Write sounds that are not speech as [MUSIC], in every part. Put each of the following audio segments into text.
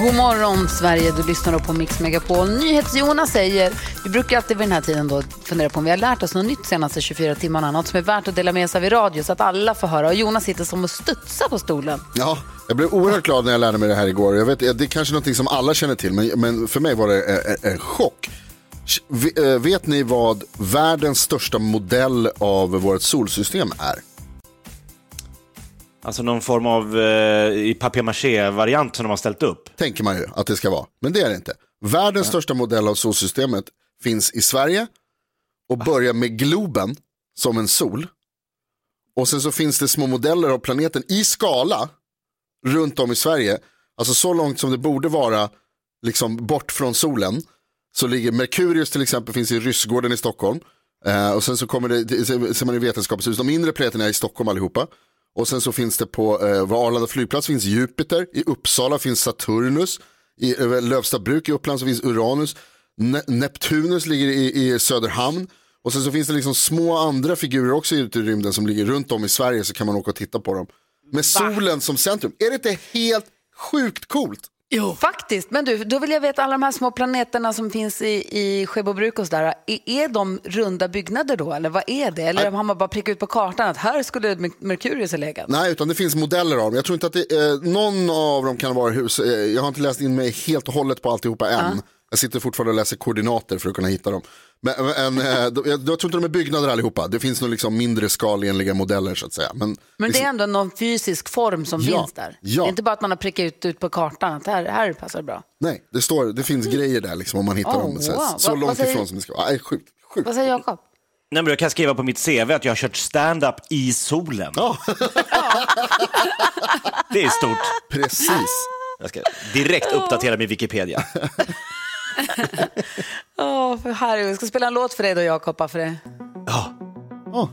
God morgon Sverige, du lyssnar på Mix Megapol. NyhetsJonas säger, vi brukar alltid vid den här tiden då fundera på om vi har lärt oss något nytt senaste 24 timmarna, något som är värt att dela med sig av i radio så att alla får höra. Och Jonas sitter som och studsar på stolen. Ja, jag blev oerhört glad när jag lärde mig det här igår. Jag vet, det är kanske något som alla känner till, men, men för mig var det en, en chock. Eh, vet ni vad världens största modell av vårt solsystem är? Alltså någon form av eh, i papier-maché-variant som de har ställt upp. Tänker man ju att det ska vara, men det är det inte. Världens största modell av solsystemet finns i Sverige och börjar med Globen som en sol. Och sen så finns det små modeller av planeten i skala runt om i Sverige. Alltså så långt som det borde vara liksom bort från solen. Så ligger Merkurius till exempel finns i Ryssgården i Stockholm. Eh, och sen så kommer det, ser man i vetenskapshus, de mindre planeterna är i Stockholm allihopa. Och sen så finns det på eh, Arlanda flygplats finns Jupiter, i Uppsala finns Saturnus, i eh, Lövstabruk i Uppland så finns Uranus, ne Neptunus ligger i, i Söderhamn. Och sen så finns det liksom små andra figurer också ute i rymden som ligger runt om i Sverige så kan man åka och titta på dem. Med solen som centrum, är det inte helt sjukt coolt? Jo. Faktiskt, men du, då vill jag veta alla de här små planeterna som finns i, i Skebobruk och sådär. Är, är de runda byggnader då eller vad är det? Eller har man bara prickat ut på kartan att här skulle Mer- Merkurius ha legat? Nej, utan det finns modeller av dem. Jag tror inte att det, eh, någon av dem kan vara hus. Eh, jag har inte läst in mig helt och hållet på alltihopa än. Jag sitter fortfarande och läser koordinater för att kunna hitta dem. Men, men eh, jag, tror inte de är byggnader allihopa. Det finns nog liksom mindre skalenliga modeller så att säga. Men, Men det är ändå någon fysisk form som Ja, finns där. ja. Det är inte bara att man har prickat ut, ut på kartan att här, här passar det bra. Nej, det, står, det finns grejer där liksom om man hittar Oh, dem. Så, wow. så långt säger- ifrån som det ska vara. Nej, sjukt. sjukt. Vad säger Jakob? Nej, men jag kan skriva på mitt CV att jag har kört stand-up i solen. Ja, Det är stort. precis. Jag ska direkt uppdatera min Wikipedia. [LAUGHS] Åh, för Harry, jag ska spela en låt för dig då Jakob, för det. Ja. Oh.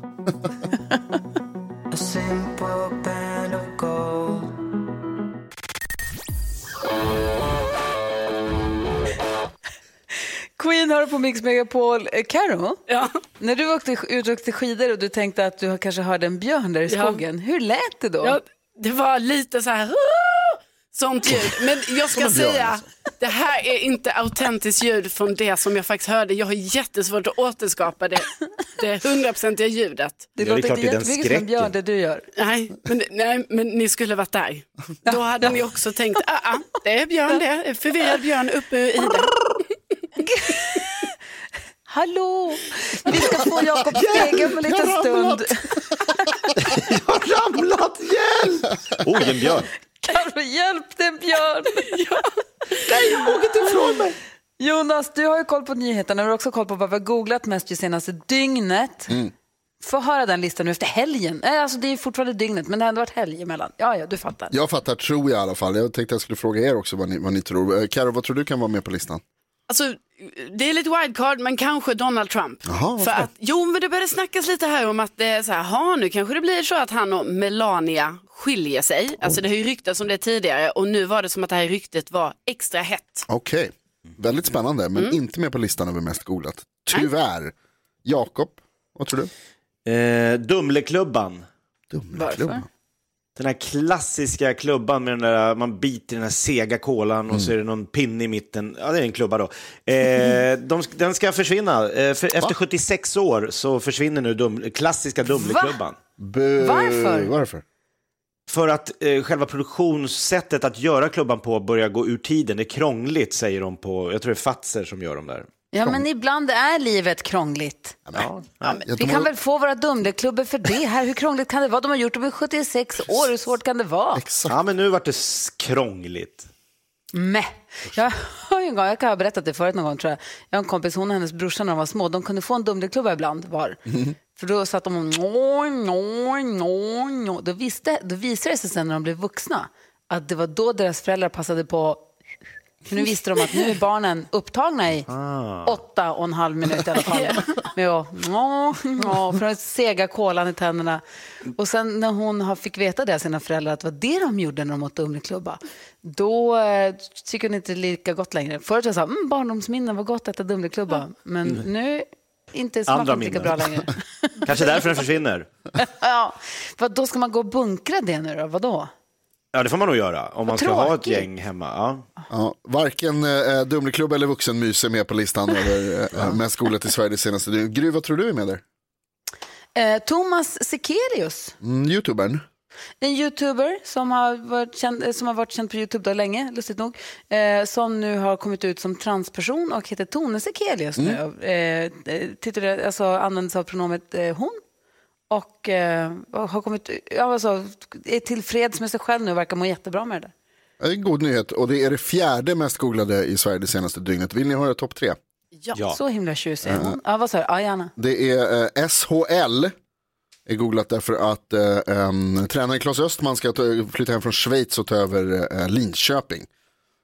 Queen hör på Mix Megapol. Eh, Karo, Ja. när du åkte ut och åkte skidor och du tänkte att du kanske hörde en björn där i Ja. skogen, hur lät det då? Ja, det var lite så här! Sånt ljud. Men jag ska säga, alltså. det här är inte autentiskt ljud från det som jag faktiskt hörde. Jag har jättesvårt att återskapa det, det hundraprocentiga ljudet. det det låter inte det är den jättemycket som björn det du gör. Nej men, nej, men ni skulle varit där. Då hade ni också tänkt, ah, ah, det är Björn det, är förvirrad Björn uppe i det. Hallå! Vi ska få Jakob Stege om en liten jag stund. [LAUGHS] Jag har ramlat, hjälp! Oj, en björn. Karo, hjälp, det är en björn! [LAUGHS] Nej, jag vågar inte ifrån mig. Jonas, du har ju koll på nyheterna, du har också koll på vad vi har googlat mest det senaste dygnet. Mm. Få höra den listan nu efter helgen. Nej, alltså det är fortfarande dygnet, men det har ändå varit helg emellan. Ja, ja, du fattar. Jag fattar, tror jag i alla fall. Jag tänkte jag skulle fråga er också vad ni, vad ni tror. Eh, Karo, vad tror du kan vara med på listan? Alltså, det är lite wildcard, men kanske Donald Trump. Jaha, varför För att, jo, men det började snackas lite här om att det är så här, ha, nu kanske det blir så att han och Melania skiljer sig. Alltså det har ju ryktats om det tidigare och nu var det som att det här ryktet var extra hett. Okej, väldigt spännande, men inte med på listan över mest googlat. Tyvärr. Jakob, vad tror du? Eh, Dumleklubban. Dumleklubban. Den här klassiska klubban med den där, man biter i den här sega kolan och så är det någon pinne i mitten. Ja, det är en klubba då. Eh, [LAUGHS] de, den ska försvinna. Eh, för, efter 76 år så försvinner nu dum, klassiska Dumleklubban. Bu- Varför? Varför? För att eh, själva produktionssättet att göra klubban på börjar gå ur tiden. Det är krångligt, säger de på, jag tror det är Fatser som gör dem där. Ja, men ibland är livet krångligt. Ja. Ja, Vi kan väl få våra Dumleklubbor för det här. Hur krångligt kan det vara? De har gjort det i 76 år. Hur svårt kan det vara? ja, men nu vart det krångligt. Mäh. Jag har en gång, jag kan ha berättat det förut någon gång tror jag. Jag har en kompis, hon och hennes brorsa när de var små, de kunde få en Dumleklubba ibland var. För då satt de och nå, nå, nå, nå. Då, visste, då visade det sig sen när de blev vuxna att det var då deras föräldrar passade på för nu visste de att nu är barnen upptagna i åtta och en halv minut i alla fall. Med att nå, nå, från den sega kolan i tänderna. Och sen när hon fick veta det av sina föräldrar att det var det de gjorde när de åt Dumleklubba. Då eh, tycker hon inte lika gott längre. Förut var det så här, mm, barndomsminnen, vad gott att äta Dumleklubba. Men nu inte smakar inte lika bra längre. Kanske därför den försvinner. [LAUGHS] ja, för då ska man gå och bunkra det nu då? Vadå? Ja, det får man nog göra om man ska ha ett tråkigt. gäng hemma. Ja. Ja, varken eh, Dumleklubb eller vuxenmys är med på listan över eh, mest skolat i Sverige det senaste dygnet. Gry, vad tror du är med där? Eh, Thomas Sekelius. Mm, Youtubern? En youtuber som har varit känd, eh, som har varit känd på Youtube då länge, lustigt nog. Eh, som nu har kommit ut som transperson och heter Tone Sekelius nu. Eh, eh, titulerar, alltså använder sig av pronomet eh, hon. Och eh, har kommit, ja, alltså, är tillfreds med sig själv nu och verkar må jättebra med det. Det är en god nyhet och det är det fjärde mest googlade i Sverige det senaste dygnet. Vill ni höra topp tre? Ja. Ja. Så himla tjusig hon. Ja, vad sa du? Ja, gärna. Det är eh, SHL, är googlat därför att eh, em, tränaren Claes Östman ska ta, flytta hem från Schweiz och ta över eh, Linköping.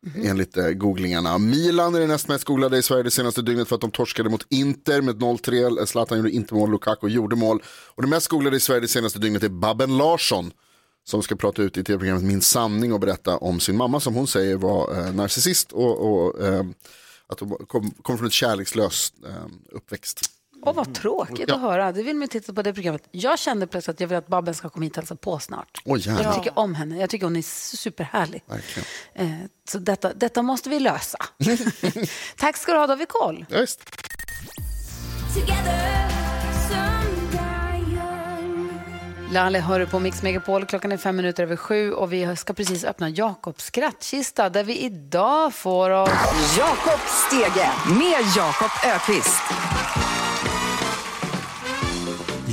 Mm-hmm. Enligt eh, googlingarna. Milan är det näst mest googlade i Sverige det senaste dygnet för att de torskade mot Inter med 0-3. Eh, Zlatan gjorde inte mål, Lukaku gjorde mål. Och det mest googlade i Sverige det senaste dygnet är Babben Larsson. Som ska prata ut i tv-programmet Min sanning och berätta om sin mamma som hon säger var eh, narcissist och, och eh, att hon kom, kom från ett kärlekslöst eh, uppväxt. Åh, vad tråkigt Ja. att höra. Du vill man titta på det programmet. Jag kände plötsligt att jag vill att Babben ska komma hit och hälsa på snart. Gärna. Jag tycker om henne. Jag tycker hon är superhärlig. Verkligen. Eh, så detta, detta måste vi lösa. [LAUGHS] Tack ska du ha, då vi koll. Visst. Lalle hör du på Mix Megapol. Klockan är fem minuter över sju och vi ska precis öppna Jakobs skrattkista där vi idag får oss... Jakob Stege med Jakob Ökvist.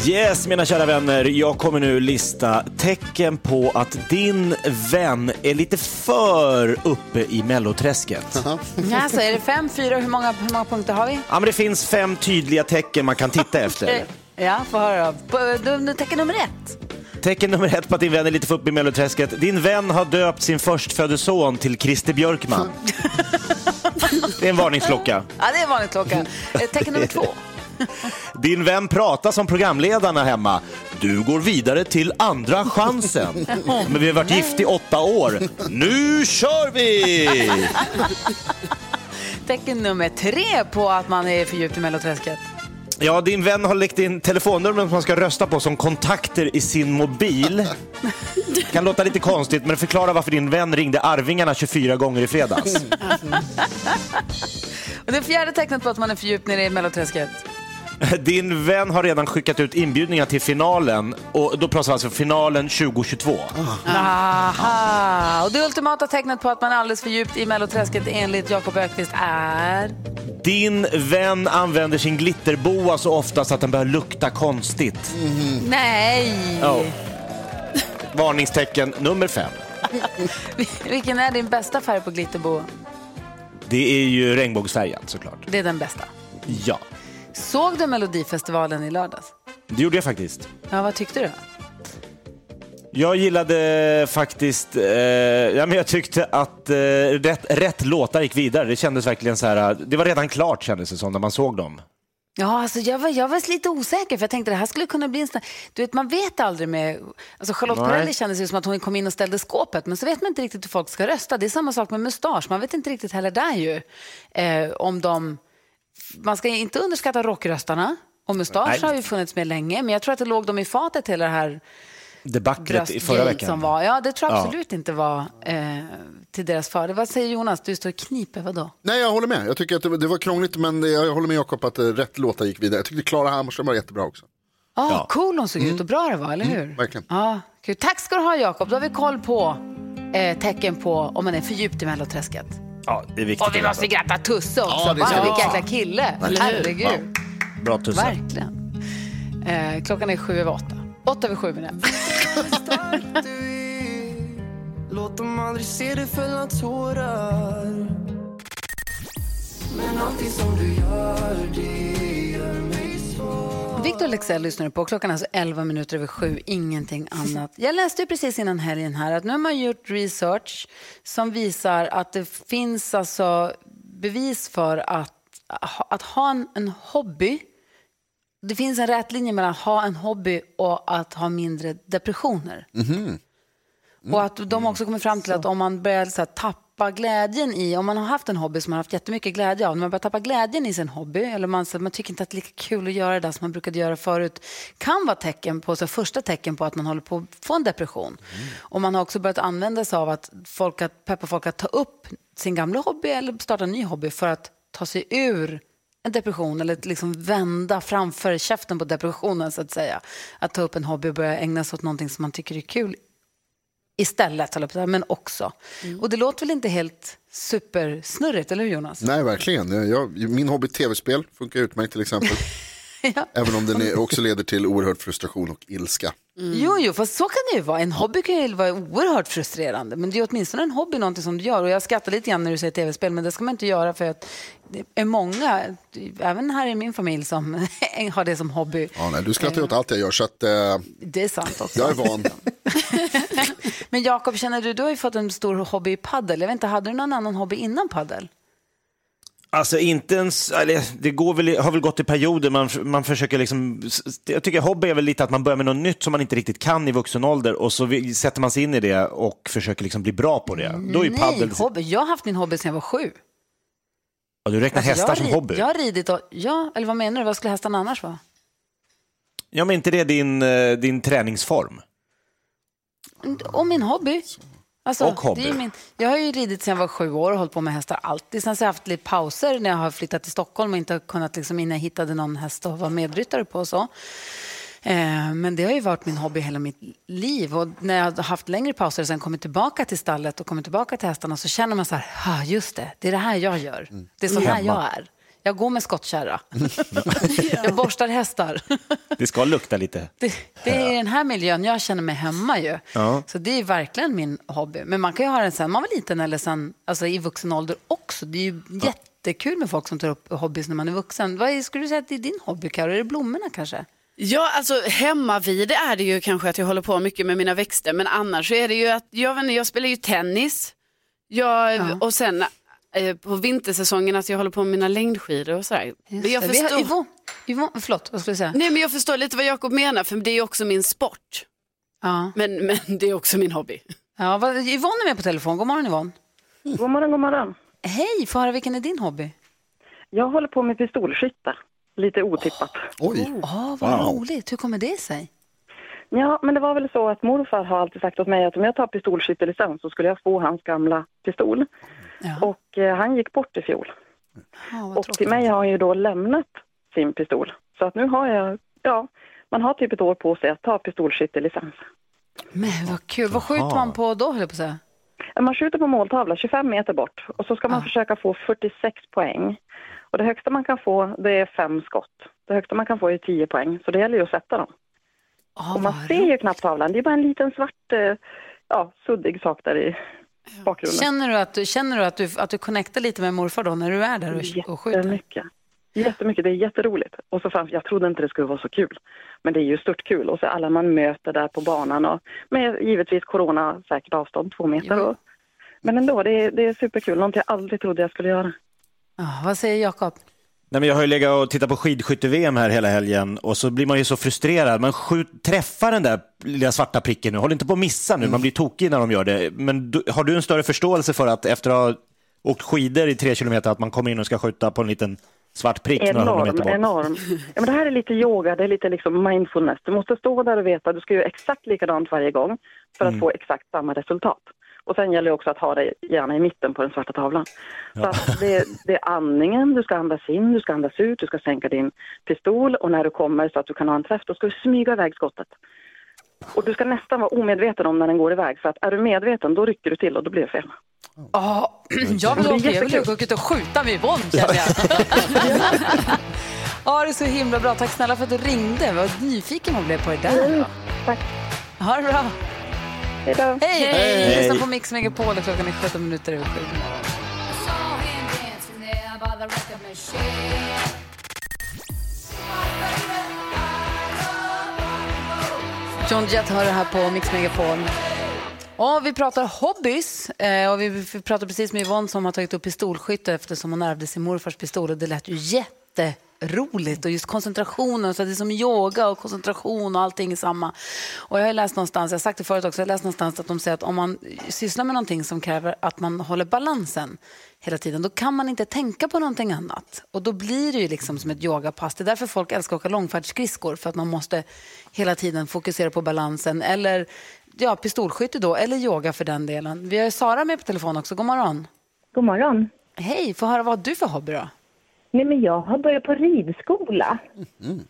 Yes, mina kära vänner, jag kommer nu lista tecken på att din vän är lite för uppe i melloträsket. Ja, så är det fem, fyra, hur många, hur många punkter har vi? Ja, men det finns fem tydliga tecken man kan titta efter. Ja, få höra. då. Du- Tecken nummer ett. Tecken nummer ett på att din vän är lite för uppe i melloträsket. Din vän har döpt sin förstfödde son till Christer Björkman. [LAUGHS] Det är en varningsklocka. Ja, det är en vanlig klocka. Eh, Tecken nummer två. [LAUGHS] Din vän pratar som programledarna hemma. Du går vidare till andra chansen. [LAUGHS] Men vi har varit gift i åtta år. Nu kör vi! Tecken nummer tre på att man är för djupt i melloträsket. Ja, din vän har läckt in telefonnumren som man ska rösta på som kontakter i sin mobil. [LAUGHS] Kan låta lite konstigt, men förklara varför din vän ringde Arvingarna 24 gånger i fredags. Och det fjärde tecknet på att man är för djupt nere i melloträsket. [LAUGHS] Din vän har redan skickat ut inbjudningar till finalen och då pratar vi alltså finalen 2022. Aha! Och det ultimata tecknet på att man är alldeles för djupt i melloträsket enligt Jakob Ökvist är... Din vän använder sin glitterboa så ofta så att den börjar lukta konstigt. Nej! Oh. Varningstecken nummer fem. [LAUGHS] Vilken är din bästa färg på glitterboa? Det är ju regnbågsfärgat såklart. Det är den bästa. Ja, Såg du Melodifestivalen i lördags? det gjorde jag faktiskt. Ja, vad tyckte du? Jag gillade faktiskt, eh, ja, men jag tyckte att eh, rätt, rätt låtar gick vidare. Det kändes verkligen så här, det var redan klart kändes det som när man såg dem. Ja, alltså jag, var, jag var lite osäker för jag tänkte det här skulle kunna bli en sån Du vet, man vet aldrig med... Alltså Charlotte Nej. Perrelli kändes ju som att hon kom in och ställde skåpet men så vet man inte riktigt hur folk ska rösta. Det är samma sak med mustasch. Man vet inte riktigt heller där ju eh, om de... Man ska inte underskatta rockröstarna. Och mustasch har ju funnits med länge men jag tror att det låg dem i fatet hela det här Debaclet i förra veckan. som var. Ja, det tror jag Ja. absolut inte var eh, till deras fördel. Vad säger Jonas? Du står och kniper, vadå? Nej, jag håller med. Jag tycker att det, det var krångligt, men jag håller med Jakob att eh, rätt låtar gick vidare. Jag tyckte Klara Hammarström var jättebra också. Ah, Ja. Cool hon såg ut och bra det var, eller hur? verkligen. Ja, kul. Tack ska du ha Jakob. Då har vi koll på eh, tecken på om man är för djupt i melloträsket. Ja, det är viktigt. Och vi måste gratta Tusse också. Ja, det ska Vilken jäkla kille. Herregud. Bra Tusse. Verkligen. Eh, klockan är sju över åtta. Åtta över sju menar jag. [LAUGHS] Låt dem aldrig se dig fälla tårar Men allting som du gör, det Victor Lexell lyssnar du på. Klockan är alltså 11 minuter över sju, ingenting [LAUGHS] annat. Jag läste precis innan helgen här att nu har man gjort research som visar att det finns alltså bevis för att, att ha en, en hobby det finns en rät linje mellan att ha en hobby och att ha mindre depressioner. Och att de också kommer fram till att om man börjar så här, tappa glädjen i, om man har haft en hobby som man har haft jättemycket glädje av, när man börjar tappa glädjen i sin hobby, eller man, man tycker inte att det är lika kul att göra det där som man brukade göra förut, kan vara tecken på, så första tecken på att man håller på att få en depression. Och man har också börjat använda sig av att, folk att peppa folk att ta upp sin gamla hobby eller starta en ny hobby för att ta sig ur en depression eller liksom vända framför käften på depressionen så att säga. Att ta upp en hobby och börja ägna sig åt någonting som man tycker är kul istället, men också. Och det låter väl inte helt supersnurrigt, eller hur Jonas? Nej, verkligen. Jag, min hobby tv-spel funkar utmärkt till exempel. [LAUGHS] Även om den också leder till oerhörd frustration och ilska. Jo, jo, fast så kan det ju vara. En hobby kan ju vara oerhört frustrerande, men det är åtminstone en hobby, någonting som du gör. Och jag skrattar lite grann när du säger tv-spel, men det ska man inte göra för att det är många, även här i min familj, som [LAUGHS] har det som hobby. Ja, nej, du skrattar ju åt allt jag gör, så att, eh, Det är sant också. jag är van. [LAUGHS] Men Jakob, känner du, du har ju fått en stor hobby i paddel. Jag vet inte, hade du någon annan hobby innan paddel? Alltså inte ens, det går väl, har väl gått i perioder, man, man försöker liksom, jag tycker hobby är väl lite att man börjar med något nytt som man inte riktigt kan i vuxen ålder och så vi- sätter man sig in i det och försöker liksom bli bra på det. Då är Nej, paddel, hobby. Jag har haft min hobby sedan jag var sju. ja, du räknar Alltså, hästar som hobby. Jag har ridit och, ja, eller vad menar du? Vad skulle hästarna annars vara? Ja, men inte det din, eh, din träningsform? Och min hobby. Alltså, Och hobby. Min, jag har ju ridit sedan jag var sju år och hållit på med hästar alltid. Sen så har jag haft lite pauser när jag har flyttat till Stockholm och inte har kunnat, liksom, innan jag hittade någon häst att vara medryttare på. Och så. Eh, men det har ju varit min hobby hela mitt liv. Och när jag har haft längre pauser och sen kommit tillbaka till stallet och kommit tillbaka till hästarna så känner man så här, ah, just det, det är det här jag gör. Det är så här jag är. Jag går med skottkärra. [LAUGHS] jag borstar hästar. Det ska lukta lite. Det, det är i den här miljön jag känner mig hemma ju. Ja. Så det är verkligen min hobby. Men man kan ju ha den sen man var liten eller sen, alltså i vuxen ålder också. Det är ju jättekul med folk som tar upp hobbys när man är vuxen. Vad är, skulle du säga att det är din hobby, Karo? Är det blommorna kanske? Ja, alltså hemma vid är det ju kanske att jag håller på mycket med mina växter, men annars så är det ju att jag, vet inte, jag spelar ju tennis. Jag, Ja. Och sen eh, på vintersäsongen att jag håller på med mina längdskidor och sådär. Men jag. Vi har- förstår, Yvonne, Yvonne, förlåt, vad skulle du säga? nej, men jag förstår lite vad Jakob menar, för det är också min sport. Ja. Men, men det är också min hobby. Ja, vad, Yvonne är med på telefon. God morgon Yvonne. God morgon, god morgon. Hej, få höra vilken är din hobby? Jag håller på med pistolskytte. Lite otippat. Oj, Åh, vad roligt. Hur kommer det sig? Ja, men det var väl så att morfar har alltid sagt åt mig att om jag tar pistolskyttelicens så skulle jag få hans gamla pistol. Ja. Och eh, han gick bort i fjol. Ja, Och till mig har han ju då lämnat sin pistol. Så att nu har jag, ja, man har typ ett år på sig att ta pistolskyttelicens. Men vad kul. Vad skjuter man på då, höll jag på att säga? Man skjuter på måltavla 25 meter bort och så ska man Ja. försöka få 46 poäng. Och det högsta man kan få det är fem skott. Det högsta man kan få är 10 poäng, så det gäller ju att sätta dem. Ja, Och man ser ju knappt tavlan, det är bara en liten svart, eh, ja, suddig sak där i bakgrunden. Känner du att du, känner du, att du, att du connectar lite med morfar då när du är där och, och skjuter? Jättemycket. Jättemycket, det är jätteroligt. Och så framför, jag trodde inte det skulle vara så kul. Men det är ju stört kul. Och så alla man möter där på banan och med givetvis corona säkert avstånd, två meter. Och, men ändå, det är, det är superkul. Någonting jag aldrig trodde jag skulle göra. Ja, vad säger Jakob? Nej, men jag har ju legat och tittat på skidskytte-VM här hela helgen och så blir man ju så frustrerad. Man skjut, träffar den där lilla svarta pricken nu. Håll inte på att missa nu, man blir tokig när de gör det. Men du, har du en större förståelse för att efter att ha åkt skidor i tre kilometer att man kommer in och ska skjuta på en liten svart prick några Enorm, meter bort? enorm. Ja, men det här är lite yoga, det är lite liksom mindfulness. Du måste stå där och veta, du ska göra exakt likadant varje gång för att få exakt samma resultat. Och sen gäller det också att ha det gärna i mitten på den svarta tavlan. Så att det, det är andningen, du ska andas in, du ska andas ut, du ska sänka din pistol och när du kommer så att du kan ha en träff, då ska du smyga iväg skottet. Och du ska nästan vara omedveten om när den går iväg, för att är du medveten då rycker du till och då blir det fel. Ja, [CLEARS THROAT] jag vill åka, jag vill åka ut och skjuta med Yvonne känner jag. [LAUGHS] Ja, det är så himla bra. Tack snälla för att du ringde. Vad nyfiken man blev på det där. Tack. Ha det bra. Hej då. Hej! Hej. Vi lyssnar på Mix Megapol och klockan är 17 minuter över sju. John Jett hör det här på Mix Megapol. Och vi pratar hobbys eh, och vi, pratar precis med Yvonne som har tagit upp pistolskytte eftersom hon ärvde sin morfars pistol och det lät ju jätteroligt och just koncentrationen, så det är som yoga och koncentration och allting är samma. Och jag har läst någonstans, jag har sagt det förut också, jag har läst någonstans att de säger att om man sysslar med någonting som kräver att man håller balansen hela tiden, då kan man inte tänka på någonting annat. Och då blir det ju liksom som ett yogapass. Det är därför folk älskar att åka långfärdsskridskor, för att man måste hela tiden fokusera på balansen. Eller ja, pistolskytte då, eller yoga för den delen. Vi har Sara med på telefon också. God morgon. God morgon. Hej, få höra vad du för hobby då? Nej, men jag har börjat på ridskola. Mm.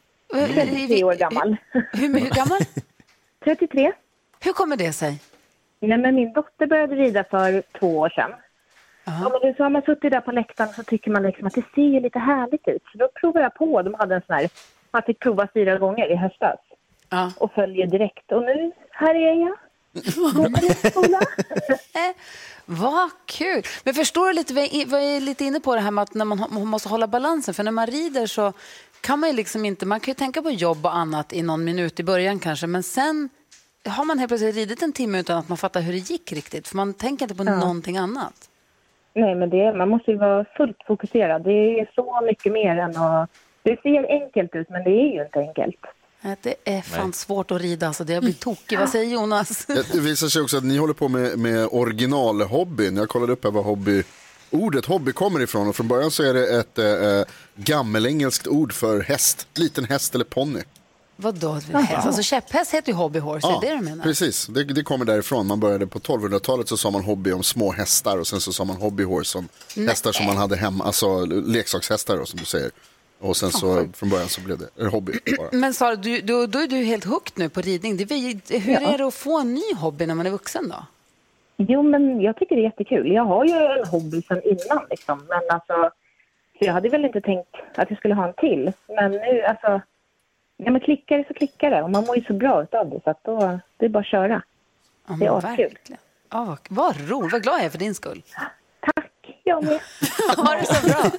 33 år gammal. Hur, hur gammal? [LAUGHS] 33. Hur kommer det sig? Nej, men min dotter började rida för två år sedan. Ja, men så har man suttit där på läktaren så tycker man liksom att det ser lite härligt ut. Så då provade jag på. De hade en sån här, man fick prova fyra gånger i höstas. Och följer direkt. Och nu, här är jag. [LAUGHS] Går på ridskola. Vad kul! Men förstår du lite, vad jag vad jag är lite inne på det här med att när man måste hålla balansen. För när man rider så kan man ju liksom inte, man kan ju tänka på jobb och annat i någon minut i början kanske. Men sen har man helt plötsligt ridit en timme utan att man fattar hur det gick riktigt. För man tänker inte på Ja. någonting annat. Nej, men det, man måste ju vara fullt fokuserad. Det är så mycket mer än att... Det ser enkelt ut, men det är ju inte enkelt. Det är fan Nej. svårt att rida, alltså. det jag blir tokig. Vad säger Jonas? Det visar sig också att ni håller på med, med originalhobbyn. Jag kollade upp här vad hobby, ordet hobby kommer ifrån och från början så är det ett äh, gammelengelskt ord för häst, liten häst eller ponny. Vadå? Häst? Alltså käpphäst heter ju hobby horse, är det det du menar? precis. Det, det kommer därifrån. Man började på 1200-talet så sa man hobby om små hästar och sen så sa man hobby horse om Nej. hästar som man hade hemma, alltså leksakshästar då, som du säger. Och sen så från början så blev det en hobby bara. [CLEARS THROAT] Men Sara, du, du, då är du helt hooked nu på ridning. Det hur Ja. är det att få en ny hobby när man är vuxen då? Jo, men jag tycker det är jättekul. Jag har ju en hobby sedan innan, liksom. Men alltså, så jag hade väl inte tänkt att jag skulle ha en till. Men nu, alltså, ja, men klickar det så klickar det. Och man mår ju så bra utav det, så att då, det är bara att köra. Ja, det är askul. verkligen. Ja, vad, vad roligt, vad glad jag är för din skull. [LAUGHS] Jag [LAUGHS] med. ha det så bra.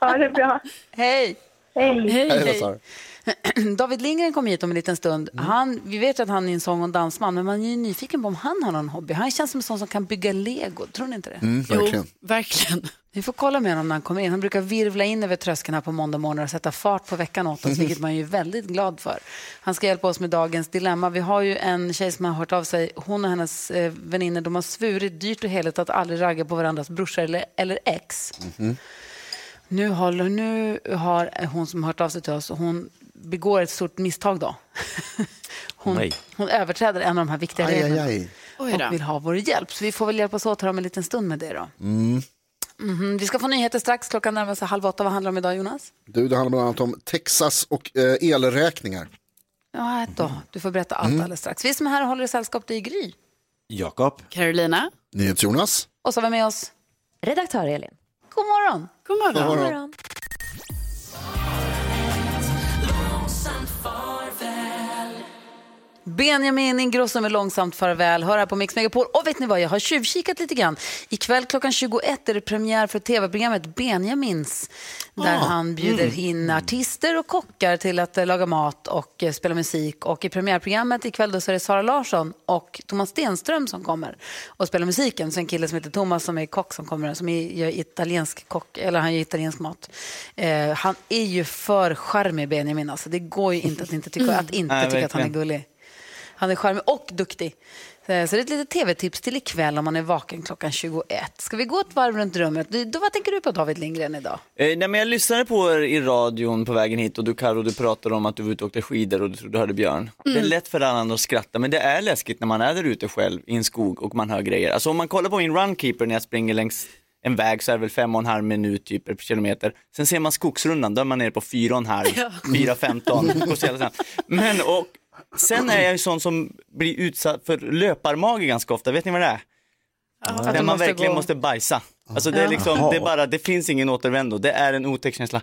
ha det bra. Hej. Hej. Hej då, Sara. [CLEARS THROAT] David Lindgren kommer hit om en liten stund. Han, vi vet att han är en sång och dansman, men man är ju nyfiken på om han har någon hobby. Han känns som en sån som kan bygga lego, tror ni inte det? Mm, verkligen. verkligen. [LAUGHS] Vi får kolla med honom när han kommer in. Han brukar virvla in över tröskeln här på måndag morgon och sätta fart på veckan åt oss, [LAUGHS] vilket man ju är väldigt glad för. Han ska hjälpa oss med dagens dilemma. Vi har ju en tjej som har hört av sig. Hon och hennes eh, väninnor, de har svurit dyrt och heligt att aldrig ragga på varandras brorsor eller, eller ex. Nu, håller, nu har hon som har hört av sig till oss, hon begår ett stort misstag då. [LAUGHS] Hon, hon överträder en av de här viktiga Aj, aj, reglerna aj. Då. och vill ha vår hjälp. Så vi får väl hjälpas åt här om en liten stund med det då. Mm. Mhm, Vi ska få nyheter strax. Klockan närmar sig halv åtta. Vad handlar det om idag, Jonas? Du, det handlar bland annat om Texas och eh, elräkningar. Ja, då. Du får berätta allt Mm. alldeles strax. Vi som är här håller i sällskap, det är Gry. Jakob. Carolina. NyhetsJonas. Och så har vi med oss Redaktör Elin. God morgon. God morgon. God morgon. Oh. Benjamin Ingrosso med långsamt farväl. Hör här på Mix Megapol. Och vet ni vad, jag har tjuvkikat lite grann. Ikväll klockan 21 är det premiär för tv-programmet Benjamins. Där Ah, han bjuder mm. in artister och kockar till att eh, laga mat och eh, spela musik. Och i premiärprogrammet ikväll då så är det Sara Larsson och Thomas Stenström som kommer och spelar musiken. Så en kille som heter Thomas som är kock som kommer, som är, gör italiensk kock, eller han gör italiensk mat. Eh, han är ju för charmig Benjamin alltså. Det går ju inte att inte tycka, att inte Nej, tycka att han är gullig. Han är charmig och duktig. Så så det är ett litet tv-tips till ikväll om man är vaken klockan 21. Ska vi gå ett varv runt rummet? Då, vad tänker du på David Lindgren idag? Eh, nej, men jag lyssnade på er i radion på vägen hit och du Karo, du pratade om att du var ute och åkte skidor och du trodde du hörde björn. Det är Mm. lätt för annan att skratta men det är läskigt när man är där ute själv i en skog och man hör grejer. Alltså om man kollar på min runkeeper när jag springer längs en väg så är det väl fem och en halv minut typ per kilometer. Sen ser man skogsrundan, då är man nere på fyra och en halv, [LAUGHS] fyra femton. Men och sen är jag ju sån som blir utsatt för löparmage ganska ofta, vet ni vad det är? Att När man måste verkligen gå- måste bajsa. Alltså det, är liksom, det, är bara, det finns ingen återvändo, det är en otäck känsla.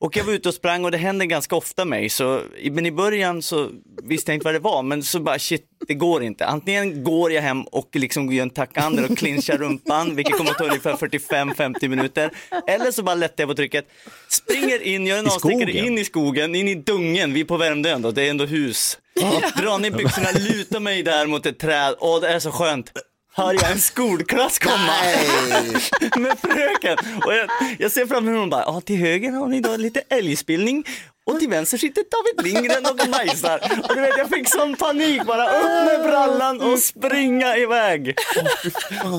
Och jag var ute och sprang och det händer ganska ofta mig, så, men i början så visste jag inte vad det var, men så bara shit, det går inte. Antingen går jag hem och liksom gör en tackander och clinchar rumpan, vilket kommer att ta ungefär 45-50 minuter, eller så bara lättar jag på trycket, springer in, gör en avstickare in i skogen, in i dungen, vi är på Värmdön då, det är ändå hus. Drar ner byxorna, lutar mig där mot ett träd, åh det är så skönt. Hör jag en skolklass komma. [LAUGHS] Med fröken. Och jag, jag ser framför mig och bara, ja till höger har ni då lite älgspillning och till vänster sitter David Lindgren och bajsar. Och du vet jag fick sån panik, bara upp med brallan och springa iväg.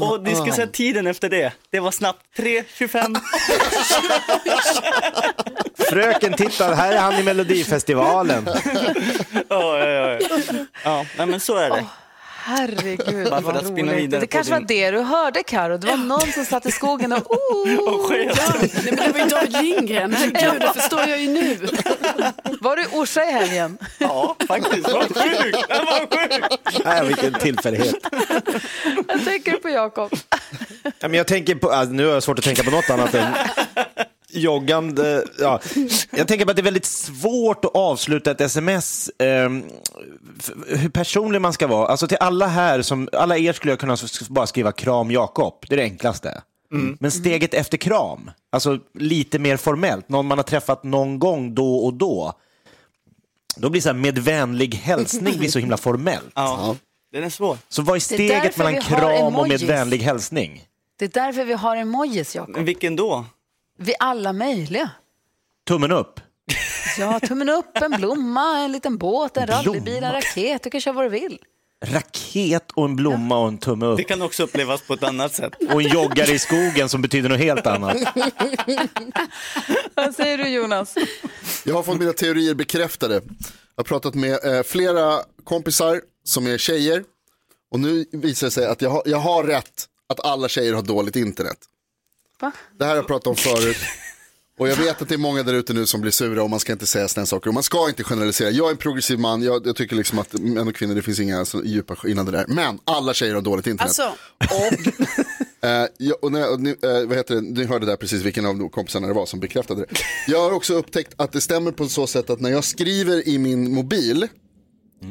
Och ni ska säga tiden efter det, det var snabbt 3.25. Fröken, titta, här är han i Melodifestivalen. Ja, ja, ja. ja men så är det. Herregud Bara för vad att spinna roligt. vidare Det kanske din- var det du hörde Karo. Det var någon som satt i skogen och oh, [LAUGHS] Och sket. Nej, men det var ju David Lindgren, herregud, det förstår jag ju nu. [LAUGHS] Var du i Orsa i helgen? Ja, faktiskt. Vad sjukt! Det var sjukt! Nej, vilken tillfällighet. Jag tänker på Jakob. Ja, men jag tänker på, nu har jag svårt att tänka på något annat än [LAUGHS] joggande. Ja. Jag tänker på att det är väldigt svårt att avsluta ett sms, f- hur personlig man ska vara. Alltså till alla här, som, alla er skulle jag kunna bara skriva kram Jakob, det är det enklaste. Men steget efter kram, alltså lite mer formellt, någon man har träffat någon gång då och då. Då blir så här med vänlig hälsning blir så himla formellt. Ja, den är svår. Så vad är är steget därför mellan kram och med vänlig hälsning? Det är därför vi har emojis, Jakob. Vilken då? Vi alla möjliga. Tummen upp. Ja, tummen upp, en blomma, en liten båt, en rallybil, en raket. Du kan köra vad du vill. Raket och en blomma och en tumme upp. Det kan också upplevas på ett annat sätt. Och en joggare i skogen som betyder något helt annat. Vad säger du Jonas? Jag har fått mina teorier bekräftade. Jag har pratat med eh, flera kompisar som är tjejer. Och nu visar det sig att jag har, jag har rätt att alla tjejer har dåligt internet. Va? Det här har jag pratat om förut. Och jag vet att det är många där ute nu som blir sura och man ska inte säga sådana saker. Och man ska inte generalisera. Jag är en progressiv man, jag, jag tycker liksom att män och kvinnor, det finns inga så djupa skillnader där. Men alla tjejer har dåligt internet. Alltså, [LAUGHS] Eh, jag, och när, och ni, eh, vad heter det, ni hörde där precis vilken av kompisarna det var som bekräftade det. Jag har också upptäckt att det stämmer på så sätt att när jag skriver i min mobil,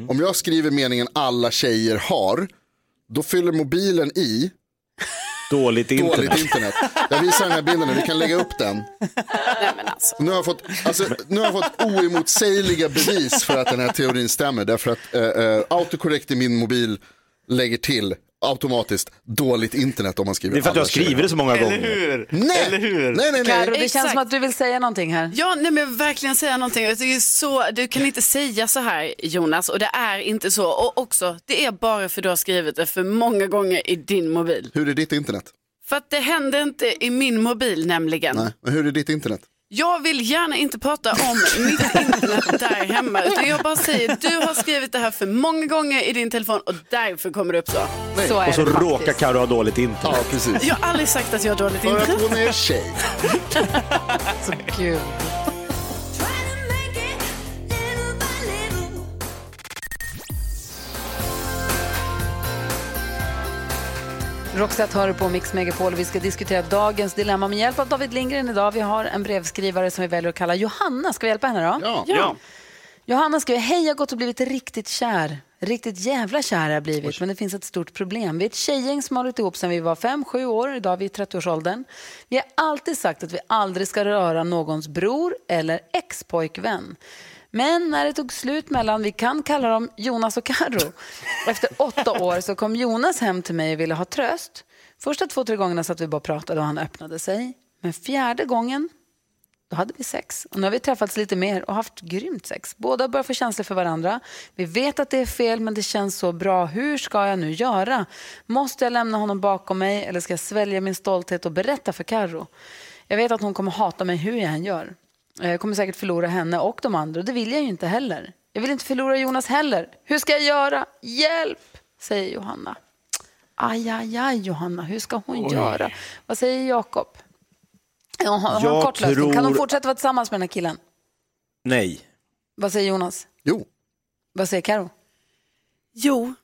om jag skriver meningen alla tjejer har, då fyller mobilen i Dåligt internet. dåligt internet. Jag visar den här bilden nu, vi kan lägga upp den. nej alltså. Nu har jag fått, alltså, nu har jag fått oemotsägliga bevis för att den här teorin stämmer. Därför att eh, eh, autocorrect i min mobil lägger till automatiskt dåligt internet om man skriver Det är för att du har alla tjejer skrivit det så många Eller gånger. hur? Nej. Eller hur? Nej, nej, Karo, nej. det Exakt. känns som att du vill säga någonting här. Ja, nej, men jag vill verkligen säga någonting. Jag tycker så, du kan inte säga så här Jonas och det är inte så. Och också, det är bara för du har skrivit det för många gånger i din mobil. Hur är ditt internet? För att det händer inte i min mobil nämligen. Nej, men hur är ditt internet? Jag vill gärna inte prata om mitt internet där hemma. Utan jag bara säger, du har skrivit det här för många gånger i din telefon och därför kommer det upp så. Så Och så råkar Carro ha dåligt internet. Ja, precis. Jag har aldrig sagt att jag har dåligt För att internet. hon är tjej. [LAUGHS] Gud. Roxette hör på Mix Megapol och vi ska diskutera dagens dilemma med hjälp av David Lindgren idag. Vi har en brevskrivare som vi väljer att kalla Johanna. Ska vi hjälpa henne då? Ja. Ja. Johanna skriver, hej jag har gått och blivit riktigt kär. Riktigt jävla kär har jag blivit, men det finns ett stort problem. Vi är ett tjejgäng som har hållit ihop sedan vi var fem, sju år. Idag är vi i 30-årsåldern. Vi har alltid sagt att vi aldrig ska röra någons bror eller ex-pojkvän. Men när det tog slut mellan, vi kan kalla dem Jonas och Karo. Efter åtta år så kom Jonas hem till mig och ville ha tröst. Första två, tre gångerna satt vi bara och pratade och han öppnade sig. Men fjärde gången då hade vi sex. Och nu har vi träffats lite mer och haft grymt sex. Båda börjar få känslor för varandra. Vi vet att det är fel men det känns så bra. Hur ska jag nu göra? Måste jag lämna honom bakom mig eller ska jag svälja min stolthet och berätta för Karo? Jag vet att hon kommer hata mig hur jag än gör. Jag kommer säkert förlora henne och de andra och det vill jag ju inte heller. Jag vill inte förlora Jonas heller. Hur ska jag göra? Hjälp! Säger Johanna. Aj, aj, aj Johanna, hur ska hon Oj. göra? Vad säger Jakob? Ja, har, Jag kort lösning. Kan hon tror- fortsätta vara tillsammans med den här killen? Nej. Vad säger Jonas? Jo. Vad säger Karo? Jo.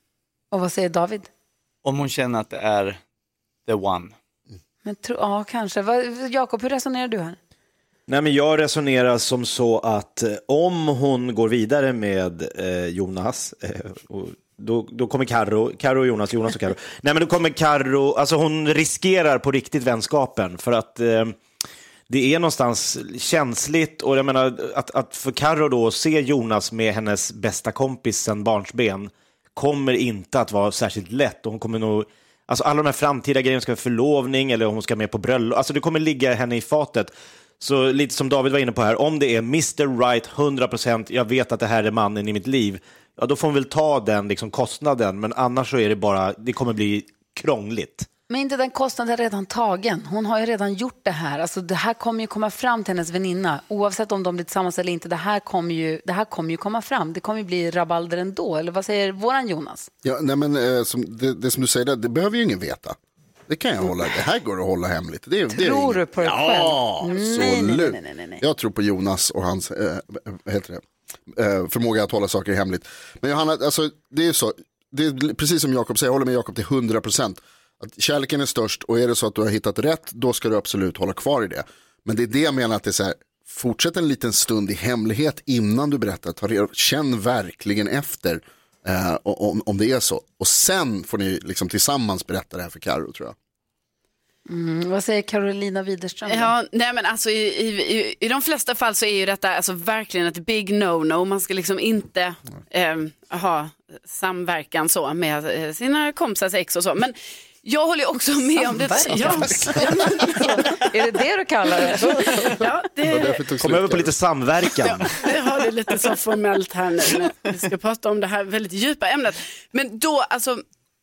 Och vad säger David? Om hon känner att det är the one. Men tro, ja, kanske. Jakob, hur resonerar du här? Nej, men jag resonerar som så att eh, om hon går vidare med eh, Jonas, eh, och då, då kommer Karo, Karo och Jonas, Jonas och Karo. Nej, men då kommer Karo, alltså hon riskerar på riktigt vänskapen för att eh, det är någonstans känsligt och jag menar att, att för Karo då se Jonas med hennes bästa kompis sen barnsben kommer inte att vara särskilt lätt och hon kommer nog Alltså alla de här framtida grejerna, ska vara förlovning eller om hon ska med på bröllop, alltså det kommer ligga henne i fatet. Så lite som David var inne på här, om det är Mr Right 100%, jag vet att det här är mannen i mitt liv, ja då får hon väl ta den liksom, kostnaden, men annars så är det bara, det kommer bli krångligt. Men inte den kostnaden redan tagen. Hon har ju redan gjort det här. Alltså, det här kommer ju komma fram till hennes väninna. Oavsett om de blir tillsammans eller inte. Det här kommer ju, det här kommer ju komma fram. Det kommer ju bli rabalder ändå. Eller vad säger våran Jonas? Ja, nej, men, eh, som, det, det som du säger, där, det behöver ju ingen veta. Det kan jag hålla, det här går att hålla hemligt. Det, det Tror ingen- du på dig ja, själv? Nej, absolut. nej, nej, nej. Jag tror på Jonas och hans vad heter det? Eh, förmåga att hålla saker hemligt. Men Johanna, alltså, det är så, det är precis som Jakob säger, jag håller med Jakob till 100%. Att kärleken är störst och är det så att du har hittat rätt, då ska du absolut hålla kvar i det. Men det är det jag menar att det är så här, fortsätt en liten stund i hemlighet innan du berättar. Känn verkligen efter eh, om, om det är så. Och sen får ni liksom tillsammans berätta det här för Karo tror jag. Mm, vad säger Carolina Widerström? Ja, nej men alltså i, i, i, i de flesta fall så är ju detta alltså verkligen ett big no-no. Man ska liksom inte eh, ha samverkan så med eh, sina kompisars ex och så. Men jag håller ju också med om det. Ja, Är det det du kallar det? ja, det, Kom över på lite samverkan. Vi har det lite så formellt här nu. Vi ska prata om det här väldigt djupa ämnet. Men då, alltså,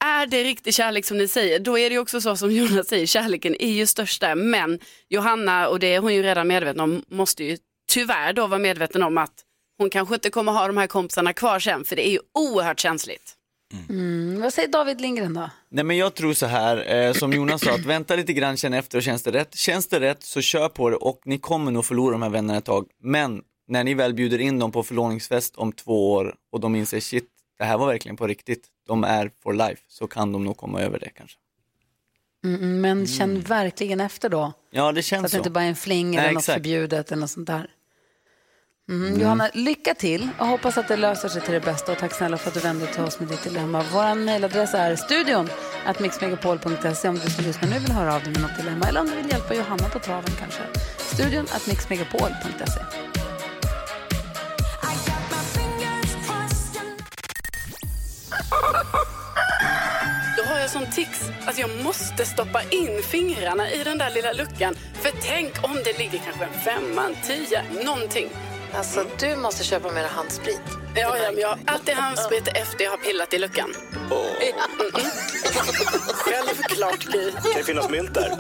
är det riktig kärlek som ni säger, då är det också så som Jonas säger, kärleken är ju störst där. Men Johanna, och det är hon ju redan medveten om, måste ju tyvärr då vara medveten om att hon kanske inte kommer ha de här kompisarna kvar sen, för det är ju oerhört känsligt. Mm, vad säger David Lindgren då? Nej men jag tror så här, eh, som Jonas sa, att vänta lite grann, känn efter och känns det rätt. Känns det rätt så kör på det och ni kommer nog förlora de här vännerna ett tag. Men när ni väl bjuder in dem på förlovningsfest om två år och de inser shit, det här var verkligen på riktigt, de är for life, så kan de nog komma över det kanske. Mm, mm, men känn verkligen efter då. Ja det Så känns att så. det inte bara är en fling eller Nej, något exakt. förbjudet eller något sånt där. Mm. Mm. Johanna, lycka till och hoppas att det löser sig till det bästa. Och tack snälla för att du vände till oss med ditt dilemma. Vår mejladress är studion mixmegapol.se om du som lyssnar nu vill höra av dig med något dilemma eller om du vill hjälpa Johanna på traven kanske. Studion mixmegapol.se. Då har jag sån tics att jag måste stoppa in fingrarna i den där lilla luckan. För tänk om det ligger kanske en femma, en tia, någonting. Alltså, du måste köpa mer handsprit. Ja, ja, men jag har alltid handsprit efter jag har pillat i luckan. Mm. Självklart, Gry. Kan det finnas mynt där?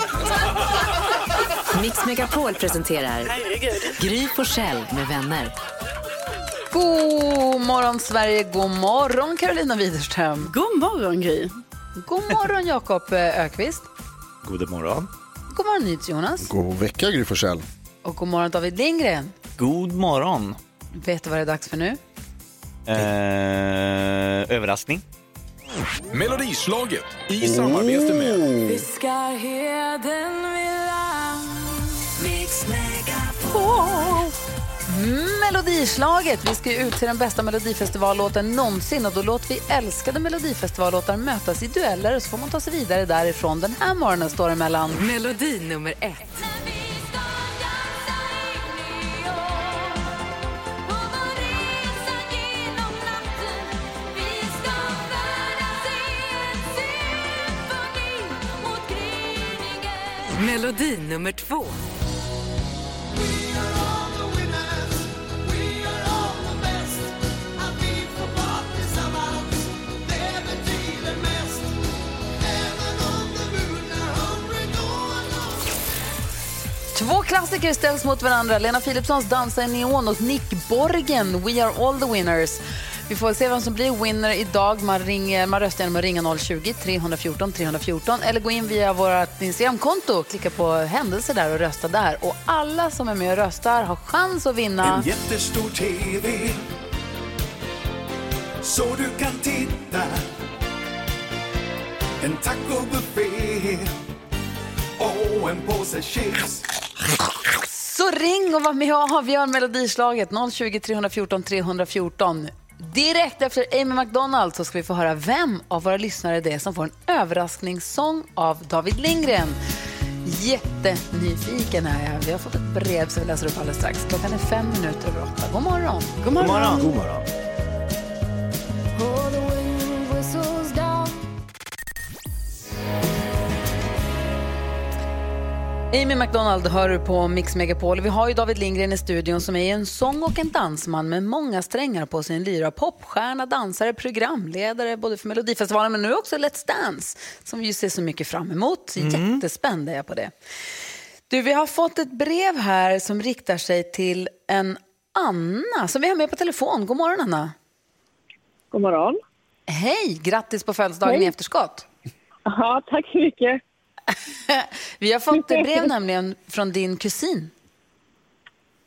Mix Megapol presenterar Herregud. Gry Forssell med vänner. God morgon Sverige, god morgon Carolina Widerström. God morgon Gry. God morgon Jakob eh, Ökvist. God morgon. God morgon Jonas. God vecka Gry Forssell. Och god morgon David Lindgren. God morgon. Vet du vad det är dags för nu? Eh, överraskning. Melodislaget i samarbete med Melodislaget. Vi ska ju ut till den bästa melodifestivallåten någonsin och då låter vi älskade melodifestivallåtar mötas i dueller och så får man ta sig vidare därifrån. Den här morgonen står det mellan Melodi nummer ett. Melodi nummer två. Två klassiker ställs mot varandra. Lena Philipssons Dansa i neon och Nick Borgen, We are all the winners. Vi får se vem som blir winner idag. Man, ringer, man röstar genom att ringa 020-314 314 eller gå in via vårt Instagramkonto, klicka på händelser där och rösta där. Och alla som är med och röstar har chans att vinna. En jättestor TV Så du kan titta En tacobuffé och en påse chips. Så ring och var med och avgör melodislaget 020 314 314. Direkt efter Amy McDonald så ska vi få höra vem av våra lyssnare det är som får en överraskningssång av David Lindgren. Jättenyfiken är jag. Vi har fått ett brev som vi läser upp alldeles strax. Klockan är fem minuter över åtta. God morgon. God morgon. God morgon. Amy McDonald hör du på Mix Megapol. Vi har ju David Lindgren i studion som är en sång och en dansman med många strängar på sin lyra. Popstjärna, dansare, programledare både för Melodifestivalen men nu också Let's Dance som vi ju ser så mycket fram emot. Jättespänd är jag på det. Du, vi har fått ett brev här som riktar sig till en Anna som vi har med på telefon. God morgon Anna. God morgon. Hej, grattis på födelsedagen Hej. i efterskott. Ja, tack så mycket. [LAUGHS] Vi har fått ett brev nämligen från din kusin.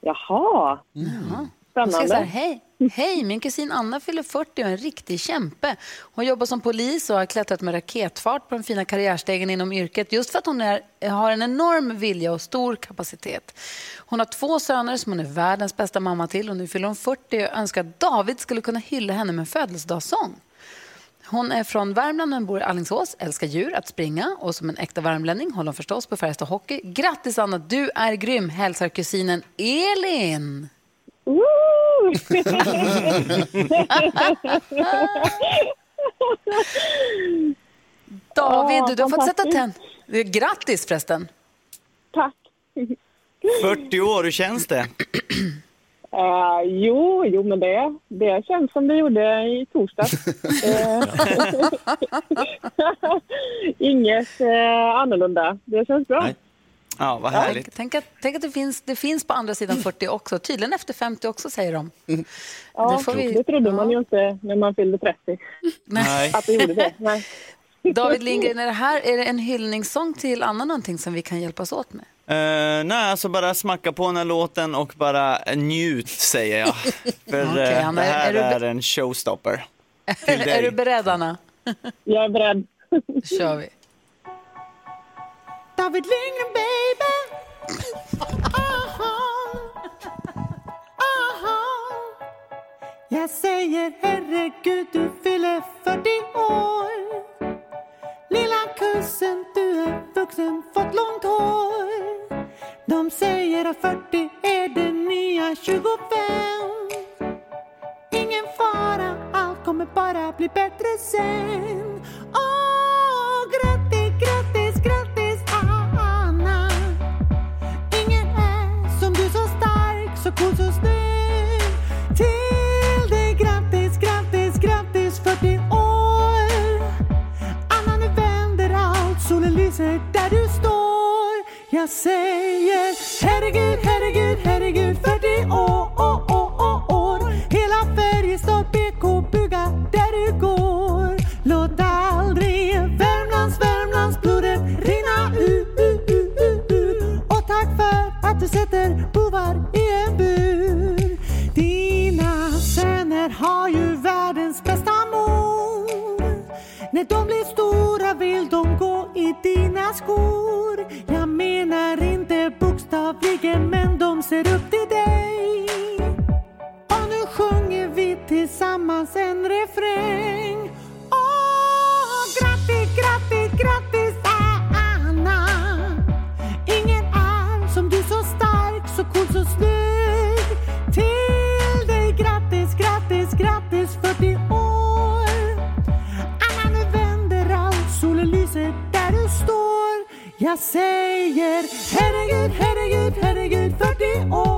Jaha, Ja. Hon spännande. så här, hej, hej, min kusin Anna fyller 40 och är en riktig kämpe. Hon jobbar som polis och har klättrat med raketfart på den fina karriärstegen inom yrket just för att hon är, har en enorm vilja och stor kapacitet. Hon har två söner som hon är världens bästa mamma till och nu fyller hon 40 och önskar att David skulle kunna hylla henne med en födelsedagssång. Hon är från Värmland men bor i Alingsås, älskar djur, att springa och som en äkta värmlänning håller hon förstås på Färjestad Hockey. Grattis Anna, du är grym, hälsar kusinen Elin. David, du, du har fått sätta tänd. Grattis förresten. Tack. 40 år, hur känns det? Eh, jo, jo, men det, det känns som det gjorde i torsdags. [LAUGHS] Eh, [LAUGHS] Inget eh, annorlunda. Det känns bra. Ja, vad Ja, härligt. tänk, tänk, att, tänk att det finns, det finns på andra sidan 40 också. Tydligen efter 50 också, säger de. Ja, Det får vi- det trodde man ju inte när man fyllde 30. Nej. Att det gjorde det. Nej. David Lindgren, är det här är det en hyllningssång till Anna någonting som vi kan hjälpas åt med? Eh, nej, alltså bara smacka på den här låten och bara njut, säger jag. [LAUGHS] För Okej, eh, Anna, det är- här är du är, be- en showstopper. [LAUGHS] Är du beredd, Anna? Jag är beredd. [LAUGHS] Då kör vi. David Lindgren baby. Jag säger herregud du fyller 40 år Lilla kussen du är vuxen, fått långt hår De säger att 40 är det nya 25 Ingen fara, allt kommer bara bli bättre sen Oh! Jag säger herregud, herregud, herregud 40 år, år, år, år, år. Hela Färjestad BK bygga där du går. Låt aldrig Värmlands, Värmlands blodet rinna ut, ut, ut, ut, ut. Och tack för att du sätter bovar i en bur. Dina söner har ju världens bästa mor. När de blir stora vill de gå i dina skor. Jag bokstavligen men de ser upp till dig. Och nu sjunger vi tillsammans en refräng. Åh, grattis, grattis, grattis Anna. Ingen är som du så stark, så cool, så snygg. Till dig grattis, grattis, grattis 40 år. Anna nu vänder allt, solen lyser där du står. Jag säger herregud 40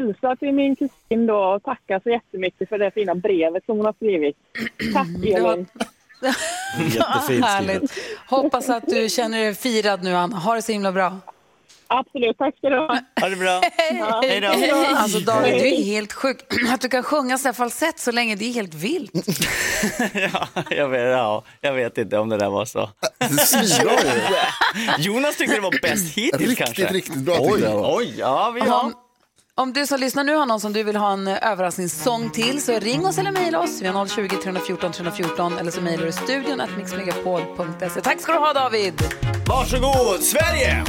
hälsa till min kusin då och tacka så jättemycket för det fina brevet som hon har skrivit. [CLEARS THROAT] Tack Elin! Jättefint [LAUGHS] Härligt. Hoppas att du känner dig firad nu, Anna. Ha det så himla bra. Absolut, tack ska du ha. Ha det bra. [LAUGHS] Hej då. Alltså David, du är helt sjuk. [CLEARS THROAT] Att du kan sjunga så här falsett så länge, det är helt vilt. [LAUGHS] ja, jag, vet, ja, jag vet inte om det där var så. Svinbra ju. Jonas tyckte det var bäst hittills Riktigt, kanske. riktigt bra tyckte oj. Oj, ja vi har. Om, du som lyssnar nu har någon som du vill ha en överraskningssång till så ring oss eller mejla oss. Vi har 020 314 314 eller så mejlar du studion att mixmegapol.se. Tack ska du ha David! Varsågod, Sverige!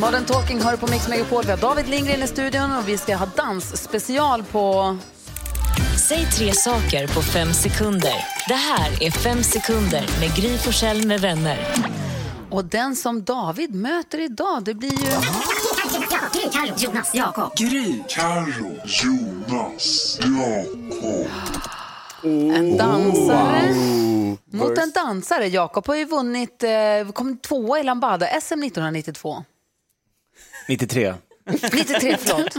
Modern Talking hör på Mix Megapol. Vi har David Lindgren i studion och vi ska ha dansspecial på... Säg tre saker på fem sekunder. Det här är Fem sekunder med Gry Forssell med vänner. Och den som David möter idag, det blir ju... Gry, Carro, Jonas, Jakob. Gry, Carro, Jonas, Jakob. En dansare Oh. mot en dansare. Jakob har ju vunnit, eh, kom tvåa i Lambada-SM 1992. 93. [LAUGHS] 93, förlåt.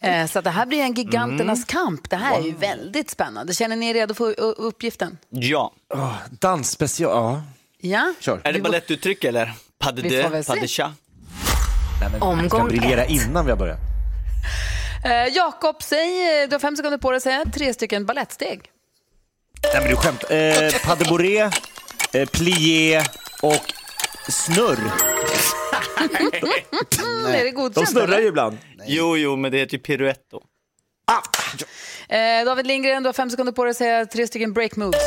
Eh, så att det här blir en giganternas kamp. Det här är ju väldigt spännande. Känner ni er redo för uppgiften? Ja. Oh, dansspecial, ja. Ja? Kör. Är det balettuttryck eller? Pas de deux, pas de chat. Nej, men, Omgång ska briljera ett. innan vi har börjat. Eh, Jakob, säg, du har fem sekunder på dig att säga tre stycken balettsteg. Nej men du skämt. Eh, pas de bourrée, eh, plié och snurr. Är det godkänt? De snurrar ju ibland. Jo, jo, men det heter ju piruett då. Eh, David Lindgren, du har fem sekunder på dig att säga tre stycken break moves.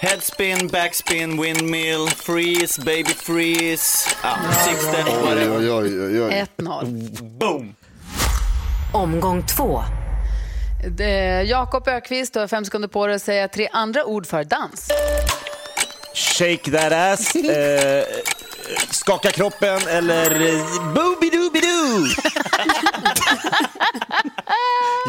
Headspin, backspin, windmill, freeze, baby freeze, ja, six step, whatever. oj, oj, oj, oj. 1-0. Boom! Omgång två. Jakob Ökvist, du har fem sekunder på dig att säga tre andra ord för dans. Shake that ass, [LAUGHS] eh, skaka kroppen eller boobidoo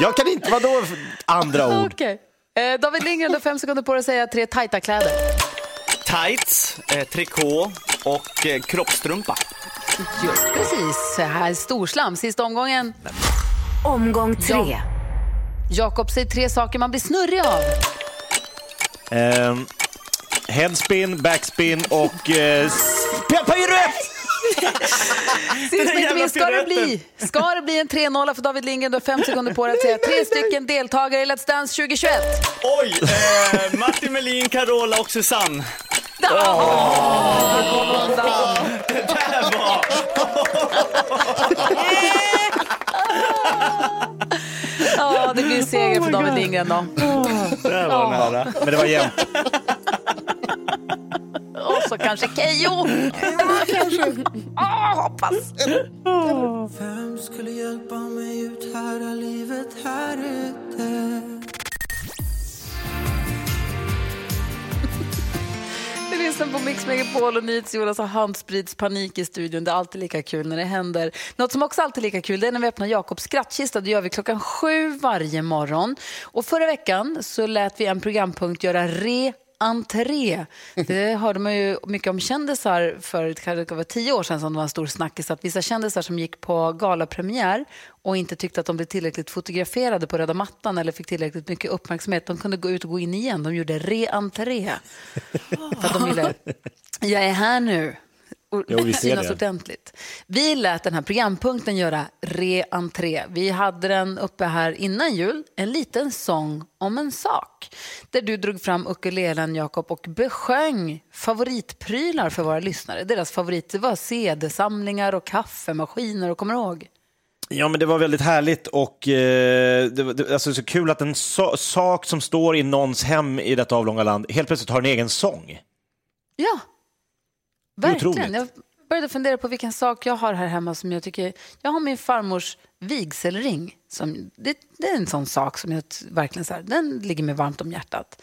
Jag kan inte, vadå för andra ord? Okej. Eh, David Lindgren, du har fem sekunder på dig att säga tre tajta kläder. Tights, eh, trikå och eh, kroppstrumpa. Just precis. Här storslam. Sista omgången. Omgång tre. Jakob, säg tre saker man blir snurrig av. Ehm, headspin, backspin och eh, piruett! [LAUGHS] Sist men inte minst, ska det, bli, ska det bli en 3-0 för David Lindgren? Du har fem sekunder på dig att säga tre stycken deltagare i Let's Dance 2021. Oj! Eh, Martin Melin, Carola och Susanne. Kom undan. Det där var... Ja, det blir seger för David Lindgren då. Det där var nära. Men det var jämnt. Och så kanske Keyyo. Ah, hoppas. Vem skulle hjälpa mig ut här är livet här ute? Vi lyssnar på Mix Megapol och NyhetsJonas har handspridspanik i studion. Det är alltid lika kul när det händer. Något som också alltid är lika kul det är när vi öppnar Jakobs skrattkista. Det gör vi klockan sju varje morgon. Och förra veckan så lät vi en programpunkt göra re entré. [LAUGHS] Det hörde man ju mycket om kändisar för det var tio år sedan som det var en stor snackis att vissa kändisar som gick på galapremiär och inte tyckte att de blev tillräckligt fotograferade på röda mattan eller fick tillräckligt mycket uppmärksamhet, de kunde gå ut och gå in igen. De gjorde re-entré. [LAUGHS] För att de ville, jag är här nu. Jo, vi [LAUGHS] synas det. ordentligt. Vi lät den här programpunkten göra re-entré. Vi hade den uppe här innan jul, en liten sång om en sak. Där du drog fram ukulelen, Jakob, och besjöng favoritprylar för våra lyssnare. Deras favorit det var CD-samlingar och kaffemaskiner, och kommer du ihåg? Ja, men det var väldigt härligt och eh, det, det, alltså, så kul att en so sak som står i någons hem i detta avlånga land helt plötsligt har en egen sång. Ja, verkligen. otroligt. Jag, började fundera på vilken sak jag har här hemma som jag tycker... Jag har min farmors vigselring. Som, det, det är en sån sak som jag verkligen så här, den ligger mig varmt om hjärtat.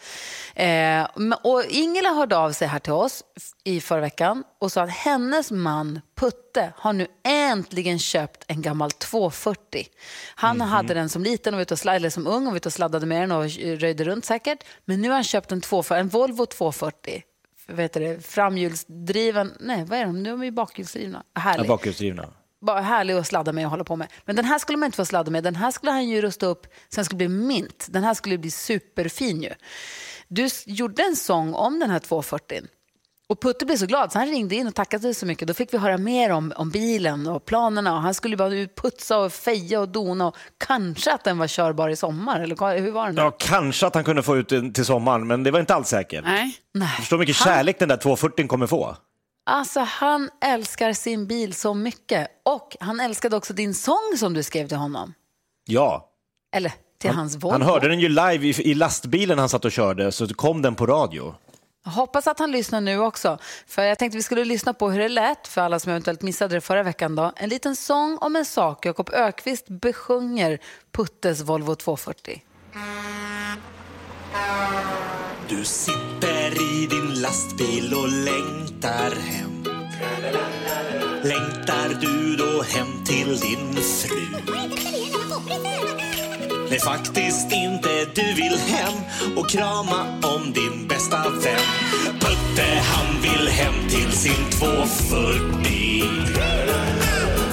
Eh, och Ingela hörde av sig här till oss i förra veckan och sa att hennes man Putte har nu äntligen köpt en gammal 240. Han hade den som liten och ute och sladd, eller som ung och ute och sladdade med den och röjde runt säkert. Men nu har han köpt en, 240, en Volvo 240 vad heter det, framhjulsdriven, nej vad är de, nu är de ju bakhjulsdrivna. Ja, Härlig. bakhjulsdrivna. Bara härlig att sladda med och hålla på med. Men den här skulle man inte få sladda med, den här skulle han ju rusta upp så den skulle bli mint. Den här skulle bli superfin ju. Du gjorde en sång om den här 240. Och Putte blev så glad så han ringde in och tackade så mycket. Då fick vi höra mer om, om bilen och planerna. Och han skulle bara ut putsa och feja och dona och kanske att den var körbar i sommar. Eller hur var den? Ja, kanske att han kunde få ut den till sommaren, men det var inte alls säkert. Nej. Förstå hur mycket kärlek den där 240 kommer få. Alltså han älskar sin bil så mycket. Och han älskade också din sång som du skrev till honom. Ja. Eller till hans Volvo. Han hörde den ju live i, i lastbilen han satt och körde, så kom den på radio. Jag hoppas att han lyssnar nu också. För jag tänkte vi skulle lyssna på hur det lät för alla som eventuellt missade det förra veckan. Då. En liten sång om en sak. Jakob Ökvist besjunger Puttes Volvo 240. Du sitter i din lastbil och längtar hem Längtar du då hem till din fru? Nej, faktiskt inte. Du vill hem och krama om din bästa vän. Putte, han vill hem till sin 240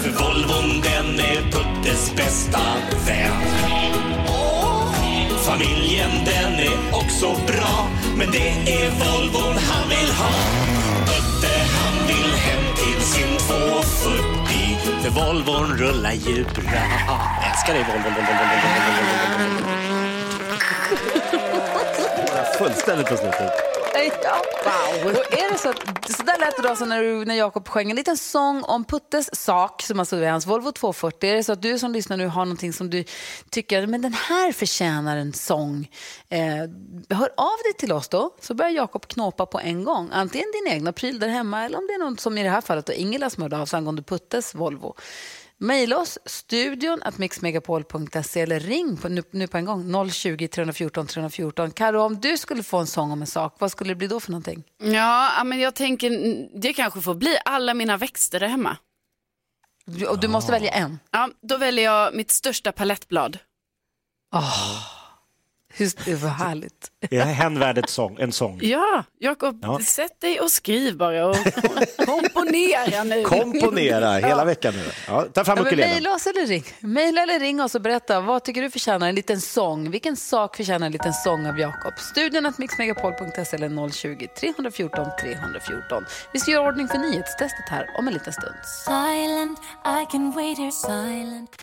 För Volvon, den är Puttes bästa vän. Familjen den är också bra Men det är Volvon han vill ha. Putte han vill hem till sin 240 för Volvon rullar ju bra Jag älskar dig Volvon, Volvon, Volvon! Fullständigt på slutet. [LAUGHS] Ja. Wow. Och är det så, så där lät det då när, du- när Jakob sjöng en liten sång om Puttes sak, som alltså är hans Volvo 240. Är det så att du som lyssnar nu har någonting som du tycker men den här förtjänar en sång, eh, hör av dig till oss då, så börjar Jakob knåpa på en gång. Antingen din egna pryl där hemma eller om det är något som i det här fallet Ingela som hörde av sig angående Puttes Volvo. Maila oss, studion att mixmegapol.se eller ring på, nu, nu på en gång 020 314 314. Karo, om du skulle få en sång om en sak, vad skulle det bli då för någonting? Ja, men jag tänker det kanske får bli alla mina växter där hemma. Du- Och du måste välja en. Ja, då väljer jag mitt största palettblad. Hur, det var härligt. Är hen värd ett sång, en sång? Ja, Jakob, Ja. sätt dig och skriv bara och [LAUGHS] komponera nu. Komponera hela veckan nu. Ja, ta fram Ja, ukulelen. Mejla oss eller ring. Mejla eller ring oss och berätta vad tycker du förtjänar en liten sång. Vilken sak förtjänar en liten sång av Jakob? Studion att mixmegapol.se eller 020 314 314. Vi ska göra ordning för nyhetstestet här om en liten stund. Silent, I can wait here silent.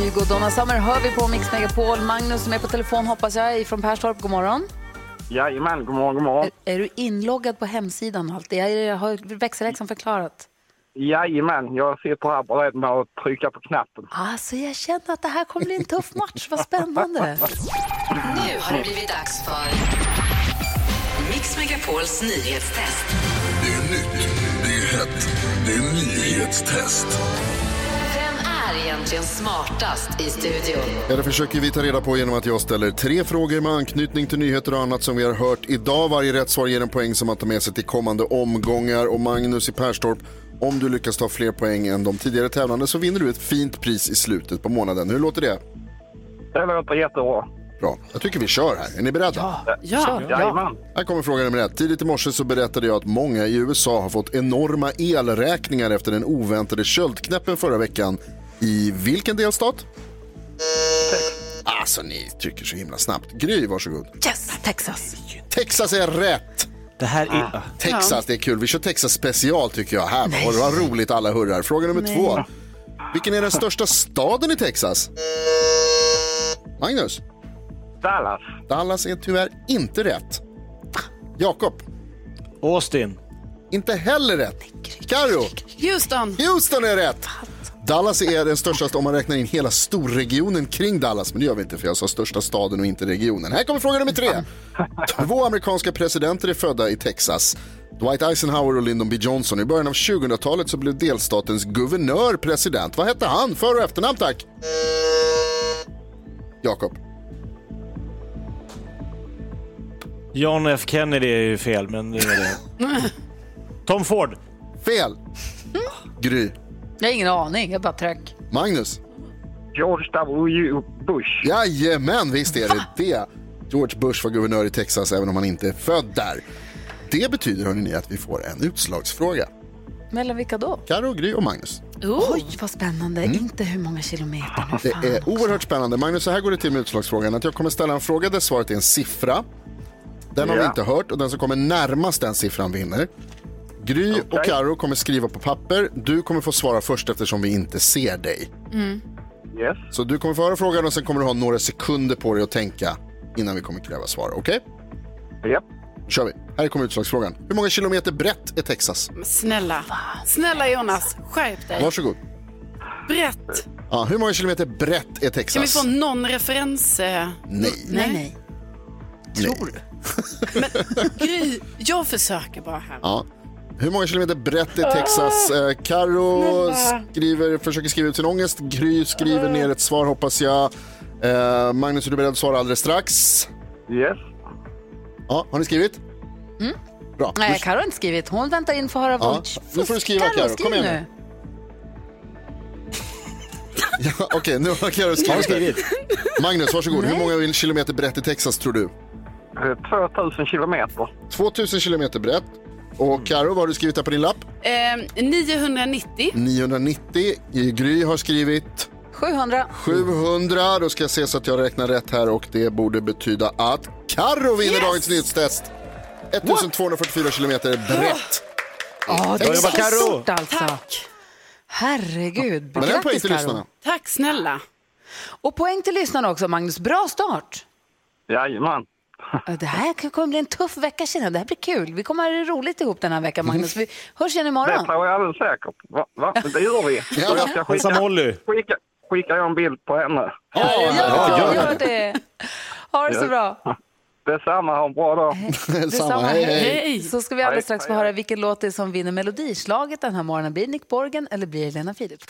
Kygo och Donna Summer hör vi på Mix Megapol. Magnus som är på telefon hoppas jag, från Perstorp. God morgon. Jajamän, god morgon, god morgon. Är, är du inloggad på hemsidan och allt? Jag, jag har växelläxan förklarat. Jajamän, jag sitter här beredd med att trycka på knappen. Alltså jag känner att det här kommer bli en tuff match. Vad spännande. Nu har det blivit dags för Mix Megapols nyhetstest. Det är nytt, det är hett, det är nyhetstest. Är egentligen smartast i studion? Ja, Det försöker vi ta reda på genom att jag ställer tre frågor med anknytning till nyheter och annat som vi har hört idag. Varje rätt svar ger en poäng som man tar med sig till kommande omgångar. Och Magnus i Perstorp, om du lyckas ta fler poäng än de tidigare tävlande så vinner du ett fint pris i slutet på månaden. Hur låter det? Det låter jättebra. Bra, jag tycker vi kör här. Är ni beredda? Ja, jajamän. Här kommer fråga nummer ett. Tidigt i morse så berättade jag att många i USA har fått enorma elräkningar efter den oväntade köldknäppen förra veckan. I vilken delstat? Alltså ni trycker så himla snabbt. Gry, varsågod. Yes, Texas. Texas är rätt. Det här är... Texas, det är kul. Vi kör Texas special tycker jag. Här, och det var roligt, alla hurrar. Fråga nummer Nej. två. Vilken är den största staden i Texas? Magnus? Dallas. Dallas är tyvärr inte rätt. Jakob? Austin. Inte heller rätt. Karo? Houston. Houston är rätt. Dallas är den största om man räknar in hela storregionen kring Dallas. Men det gör vi inte för jag sa största staden och inte regionen. Här kommer fråga nummer tre. Två amerikanska presidenter är födda i Texas. Dwight Eisenhower och Lyndon B Johnson. I början av 2000-talet så blev delstatens guvernör president. Vad hette han? För och efternamn tack. Jakob. John F Kennedy är ju fel, men det är det. [LAUGHS] Tom Ford. Fel. Gry. Jag har ingen aning, jag bara tryck. Magnus. George W. Bush. Jajamän, visst är det det. George Bush var guvernör i Texas även om han inte är född där. Det betyder hörni, att vi får en utslagsfråga. Mellan vilka då? Karo, Gry och Magnus. Oj, vad spännande. Inte hur många kilometer nu. Det är oerhört spännande. Magnus, så här går det till med utslagsfrågan. Att jag kommer ställa en fråga där svaret är en siffra. Den har vi Ja. inte hört och den som kommer närmast den siffran vinner. Gry och Karo kommer skriva på papper. Du kommer få svara först eftersom vi inte ser dig. Mm. Yes. Så du kommer få höra frågan och sen kommer du ha några sekunder på dig att tänka innan vi kommer kräva svar. Okej? Japp. Då kör vi. Här kommer utslagsfrågan. Hur många kilometer brett är Texas? Men Snälla, snälla Jonas, skärp dig. Varsågod. Brett. Ja, hur många kilometer brett är Kan vi Texas? få någon referens? eh? Nej. Nej, nej. Tror du? Gry, jag försöker bara här. Ja. Hur många kilometer brett är Texas? Eh, Karo skriver, försöker skriva ut sin ångest. Gry skriver ner ett svar hoppas jag. Eh, Magnus, är du beredd att svara alldeles strax? Yes. Ja, har ni skrivit? Mm. Bra. Nej, Karo har inte skrivit. Hon väntar in för att höra Ja, vad... nu får du skriva, Karo. Kom igen nu. [LAUGHS] Ja, Okej, nu har Karo skrivit. skrivit. Magnus, varsågod. Hur många kilometer brett är Texas tror du? Eh, 2000 kilometer. 2000 kilometer brett. Och Karo, vad har du skrivit där på din lapp? Eh, 990. 990. Gry har skrivit 700. 700. Då ska jag se så att jag räknar rätt här och det borde betyda att Karo vinner Yes! dagens nyhetstest. 1244 kilometer brett. Ja, det är så stort alltså. Herregud. Men det är en poäng till lyssnarna. Tack snälla. Och poäng till lyssnarna också, Magnus. Bra start. Jajamän. Ja, Det här kommer bli en tuff vecka känner jag. Det här blir kul. Vi kommer ha det roligt ihop den här veckan, Magnus. Vi hörs igen Det imorgon. tror jag alldeles säkert. Va? Va? Det gör vi. Ja. Jag ska Molly. skicka, skicka jag en bild på henne. Ja, ja, gör det. Ha det så bra. Detsamma, ha en bra dag. [LAUGHS] Samma, hej, hej. Så ska vi alldeles strax få höra vilken låt det är som vinner Melodislaget den här morgonen. Blir det Nick Borgen eller blir det Lena Philip?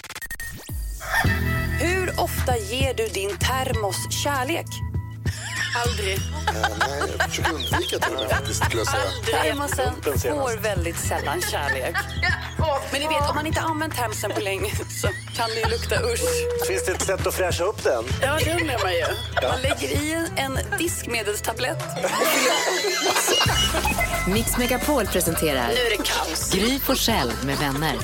Hur ofta ger du din termos kärlek? Aldrig. Nej, jag försöker undvika det men faktiskt skulle jag säga. Termosen får väldigt sällan kärlek. Men ni vet, om man inte använt termosen på länge så kan det ju lukta usch. Finns det ett sätt att fräscha upp den? Ja, det undrar man ju. Man lägger i en, en diskmedelstablett. Mix Megapol presenterar Nu är det kaos. Gry Forssell med vänner.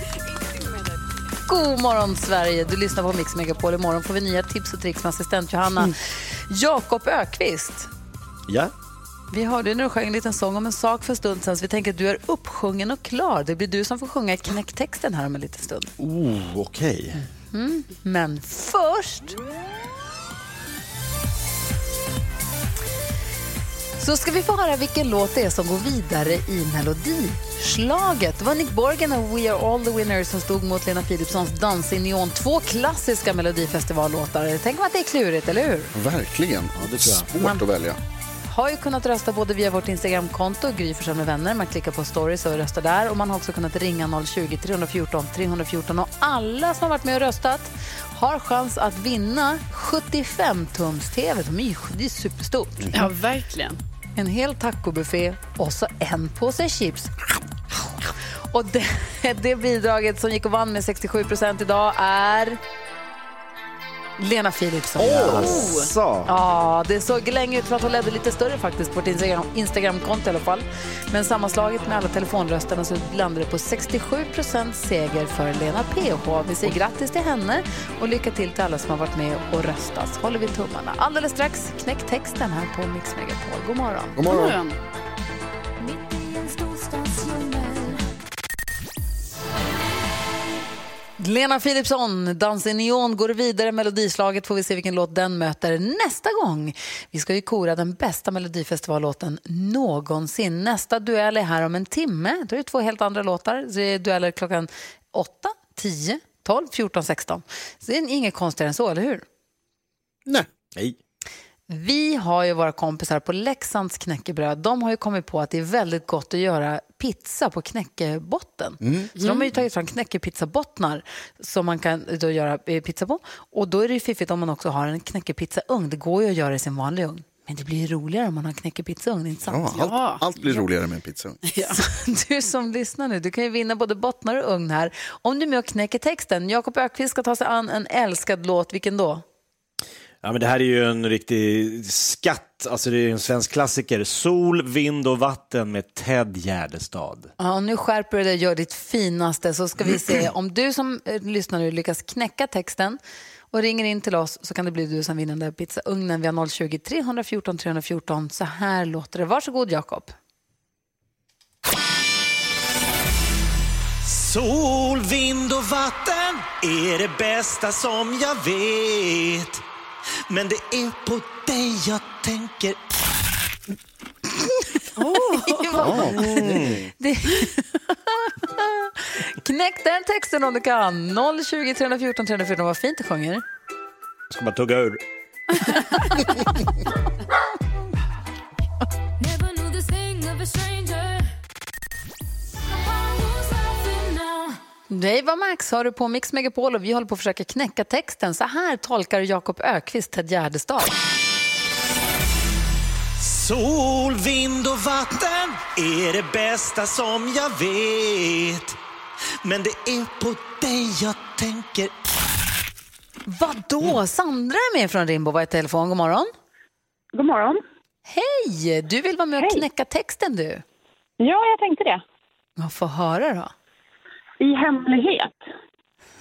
God morgon, Sverige! Du lyssnar på Mix Megapol. Imorgon får vi nya tips och tricks med assistent Johanna. Jakob Ökvist. Ja. Vi hörde när du sjöng en liten sång om en sak för en stund sedan, så vi tänker att du är uppsjungen och klar. Det blir du som får sjunga knäcktexten här om en liten stund. Oh, okej. Mm. Men först... Så ska vi få höra vilken låt det är som går vidare i melodislaget. Det var Nick Borgen och We are all the winners som stod mot Lena Philipssons Dans i neon. Två klassiska melodifestivallåtar. Tänk att det är klurigt, eller hur? Verkligen. det tror jag. Svårt att välja. har ju kunnat rösta både via vårt Instagramkonto, Gry med vänner. Man klickar på stories och röstar där. Och man har också kunnat ringa 020-314 314. Och alla som har varit med och röstat har chans att vinna 75-tums-tv. De är ju- Det är superstort. Ja, verkligen. En hel tacobuffé och så en påse chips. Och det, [LAUGHS] det bidraget som gick och vann med 67 procent idag är Lena Philipsson. Jaså? Ja, det såg länge ut för att hon ledde lite större faktiskt på Instagram, Instagramkonto i alla fall. Men sammanslaget med alla telefonrösterna så landade det på 67 procent seger för Lena PH. Vi säger grattis till henne och lycka till till alla som har varit med och röstat. Håller vi tummarna. Alldeles strax knäck texten här på Mix Megapol. God morgon. God morgon. Lena Philipsson, Dans i neon, går vidare. Melodislaget får vi se vilken låt den möter nästa gång. Vi ska ju kora den bästa Melodifestivallåten någonsin. Nästa duell är här om en timme. Då är det två helt andra låtar. Så det är dueller klockan 8, 10, 12, 14, 16. Så det är inget konstigare än så, eller hur? Nej. Nej. Vi har ju våra kompisar på Leksands knäckebröd. De har ju kommit på att det är väldigt gott att göra pizza på knäckebotten. Mm. Så de har ju tagit fram knäckepizzabottnar som man kan då göra eh, pizza på. Och då är det ju fiffigt om man också har en knäckepizzaugn. Det går ju att göra i sin vanliga ugn. Men det blir roligare om man har knäckepizzaugn, inte sant? Ja, allt, allt blir roligare med en pizza. [LAUGHS] Du som lyssnar nu, du kan ju vinna både bottnar och ugn här. Om du är med och knäcker texten. Jakob Ökvist ska ta sig an en älskad låt. Vilken då? Ja, men det här är ju en riktig skatt, alltså det är en svensk klassiker. Sol, vind och vatten med Ted Gärdestad. Ja, nu skärper du dig och gör ditt finaste så ska vi se om du som eh, lyssnar nu lyckas knäcka texten och ringer in till oss så kan det bli du som vinner den där pizzaugnen. Vi har 020-314 314. Så här låter det. Varsågod Jakob. Sol, vind och vatten är det bästa som jag vet. Men det är på dig jag tänker. [LAUGHS] Det... Knäck den texten om du kan. 020 314 314. Vad fint du sjunger. Ska man tugga ur? Det var Max, har du på Mix Megapol och vi håller på att försöka knäcka texten. Så här tolkar Jakob Ökvist Ted Gärdestad. Sol, vind och vatten är det bästa som jag vet. Men det är på dig jag tänker. Vadå? Sandra är med från Rimbo. Vad är telefon? God morgon. God morgon. Hej! Du vill vara med och knäcka texten du. Ja, jag tänkte det. Ja, få höra då. I hemlighet.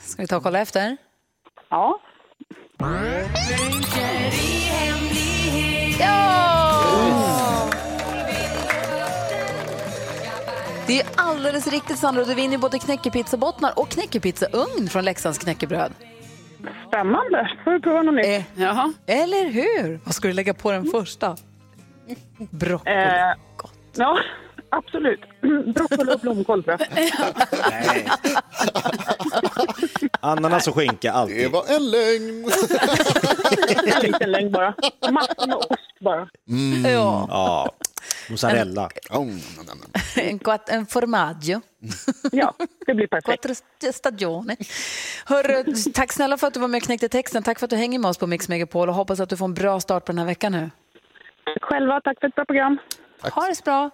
Ska vi ta och kolla efter? Ja. Ja! Det är alldeles riktigt Sandra. Du vinner både knäckepizzabottnar och knäckepizzaugn från Leksands knäckebröd. Spännande. Får vi prova något nytt. Jaha. Eller hur? Vad ska du lägga på den första? Broccoli. Eh, ja, absolut. [CLEARS THROAT] Broccoli och blomkål tror jag. [LAUGHS] Nej. Ananas och skinka, alltid. Det var en lögn. En liten lögn bara. Massor med ost bara. Mm. Ja. Ja, mozzarella. En, quatt- en formaggio. [LAUGHS] Ja, det blir perfekt. Quattro stagione. Hörru, tack snälla för att du var med och knäckte texten. Tack för att du hänger med oss på Mix Megapol och hoppas att du får en bra start på den här veckan nu. Själva, tack för ett bra program. Ha det så bra.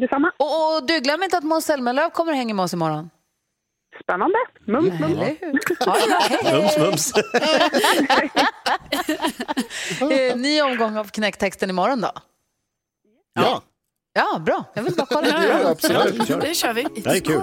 Detsamma. Och, och du, glöm inte att Måns Zelmerlöw kommer att hänga med oss imorgon. Spännande. Mums, [LAUGHS] mums. Mums, mums. [LAUGHS] Eh, Ny omgång av knäcktexten imorgon då? Ja. Ja, bra. Jag vill bara kolla. Ja, absolut. Det kör vi. Det är kul.